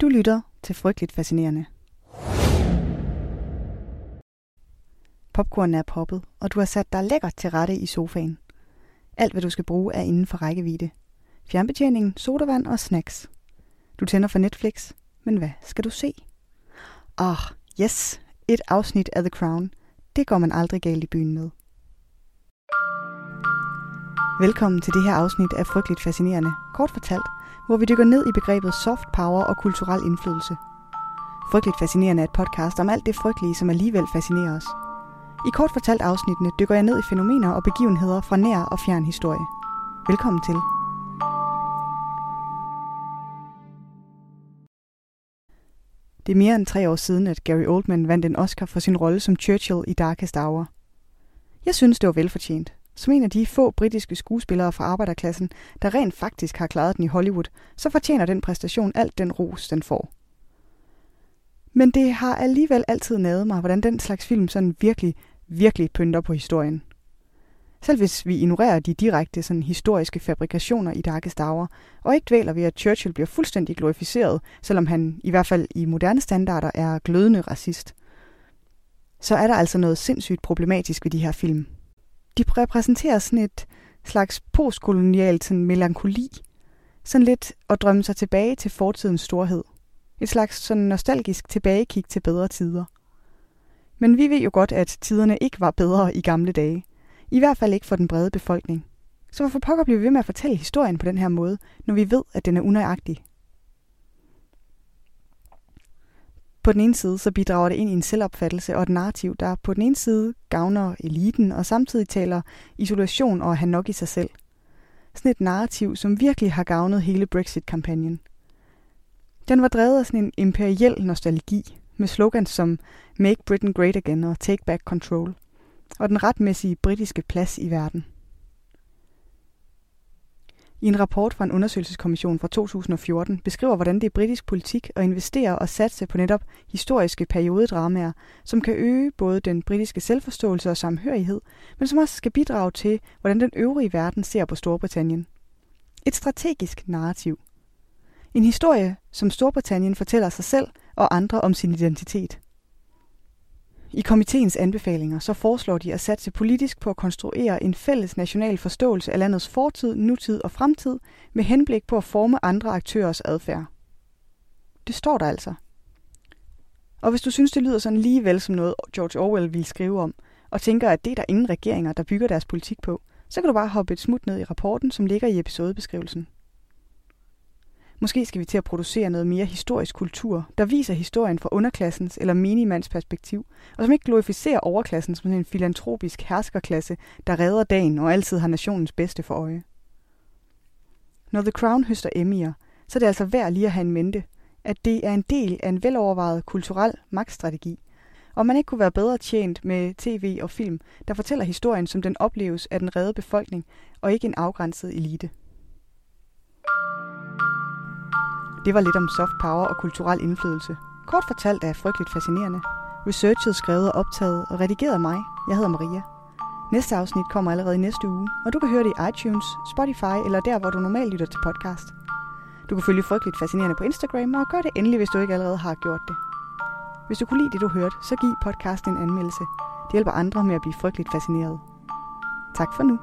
Du lytter til Frygteligt Fascinerende. Popcornen er poppet, og du har sat dig lækkert til rette i sofaen. Alt, hvad du skal bruge, er inden for rækkevidde. Fjernbetjeningen, sodavand og snacks. Du tænder for Netflix, men hvad skal du se? Ah, oh, yes, et afsnit af The Crown. Det går man aldrig galt i byen med. Velkommen til det her afsnit af Frygteligt Fascinerende. Kort fortalt, hvor vi dykker ned i begrebet soft power og kulturel indflydelse. Frygteligt Fascinerende er et podcast om alt det frygtelige, som alligevel fascinerer os. I kort fortalt afsnittene dykker jeg ned i fænomener og begivenheder fra nær og fjern historie. Velkommen til. Det er mere end tre år siden, at Gary Oldman vandt en Oscar for sin rolle som Churchill i Darkest Hour. Jeg synes, det var velfortjent. Som en af de få britiske skuespillere fra arbejderklassen, der rent faktisk har klaret den i Hollywood, så fortjener den præstation alt den ros, den får. Men det har alligevel altid nadet mig, hvordan den slags film sådan virkelig, virkelig pynter på historien. Selv hvis vi ignorerer de direkte sådan, historiske fabrikationer i Darkest Hour, og ikke dvæler ved, at Churchill bliver fuldstændig glorificeret, selvom han i hvert fald i moderne standarder er glødende racist, så er der altså noget sindssygt problematisk ved de her film de repræsenterer sådan et slags postkolonialt sådan melankoli. Sådan lidt at drømme sig tilbage til fortidens storhed. Et slags sådan nostalgisk tilbagekig til bedre tider. Men vi ved jo godt, at tiderne ikke var bedre i gamle dage. I hvert fald ikke for den brede befolkning. Så hvorfor pokker bliver vi ved med at fortælle historien på den her måde, når vi ved, at den er unøjagtig? På den ene side så bidrager det ind i en selvopfattelse og et narrativ, der på den ene side gavner eliten og samtidig taler isolation og at have nok i sig selv. Sådan et narrativ, som virkelig har gavnet hele Brexit-kampagnen. Den var drevet af sådan en imperiel nostalgi, med slogans som Make Britain Great Again og Take Back Control, og den retmæssige britiske plads i verden. I en rapport fra en undersøgelseskommission fra 2014 beskriver, hvordan det er britisk politik at investere og satse på netop historiske periodedramaer, som kan øge både den britiske selvforståelse og samhørighed, men som også skal bidrage til, hvordan den øvrige verden ser på Storbritannien. Et strategisk narrativ. En historie, som Storbritannien fortæller sig selv og andre om sin identitet. I komiteens anbefalinger så foreslår de at satse politisk på at konstruere en fælles national forståelse af landets fortid, nutid og fremtid med henblik på at forme andre aktørers adfærd. Det står der altså. Og hvis du synes, det lyder sådan ligevel som noget, George Orwell ville skrive om, og tænker, at det er der ingen regeringer, der bygger deres politik på, så kan du bare hoppe et smut ned i rapporten, som ligger i episodebeskrivelsen. Måske skal vi til at producere noget mere historisk kultur, der viser historien fra underklassens eller minimands perspektiv, og som ikke glorificerer overklassen som en filantropisk herskerklasse, der redder dagen og altid har nationens bedste for øje. Når The Crown høster Emmy'er, så er det altså værd lige at have en mente, at det er en del af en velovervejet kulturel magtstrategi, og man ikke kunne være bedre tjent med tv og film, der fortæller historien, som den opleves af den redde befolkning, og ikke en afgrænset elite. Det var lidt om soft power og kulturel indflydelse. Kort fortalt er frygteligt fascinerende. Researchet skrevet og optaget og redigeret af mig. Jeg hedder Maria. Næste afsnit kommer allerede i næste uge, og du kan høre det i iTunes, Spotify eller der, hvor du normalt lytter til podcast. Du kan følge Frygteligt Fascinerende på Instagram, og gør det endelig, hvis du ikke allerede har gjort det. Hvis du kunne lide det, du hørte, så giv podcasten en anmeldelse. Det hjælper andre med at blive frygteligt fascineret. Tak for nu.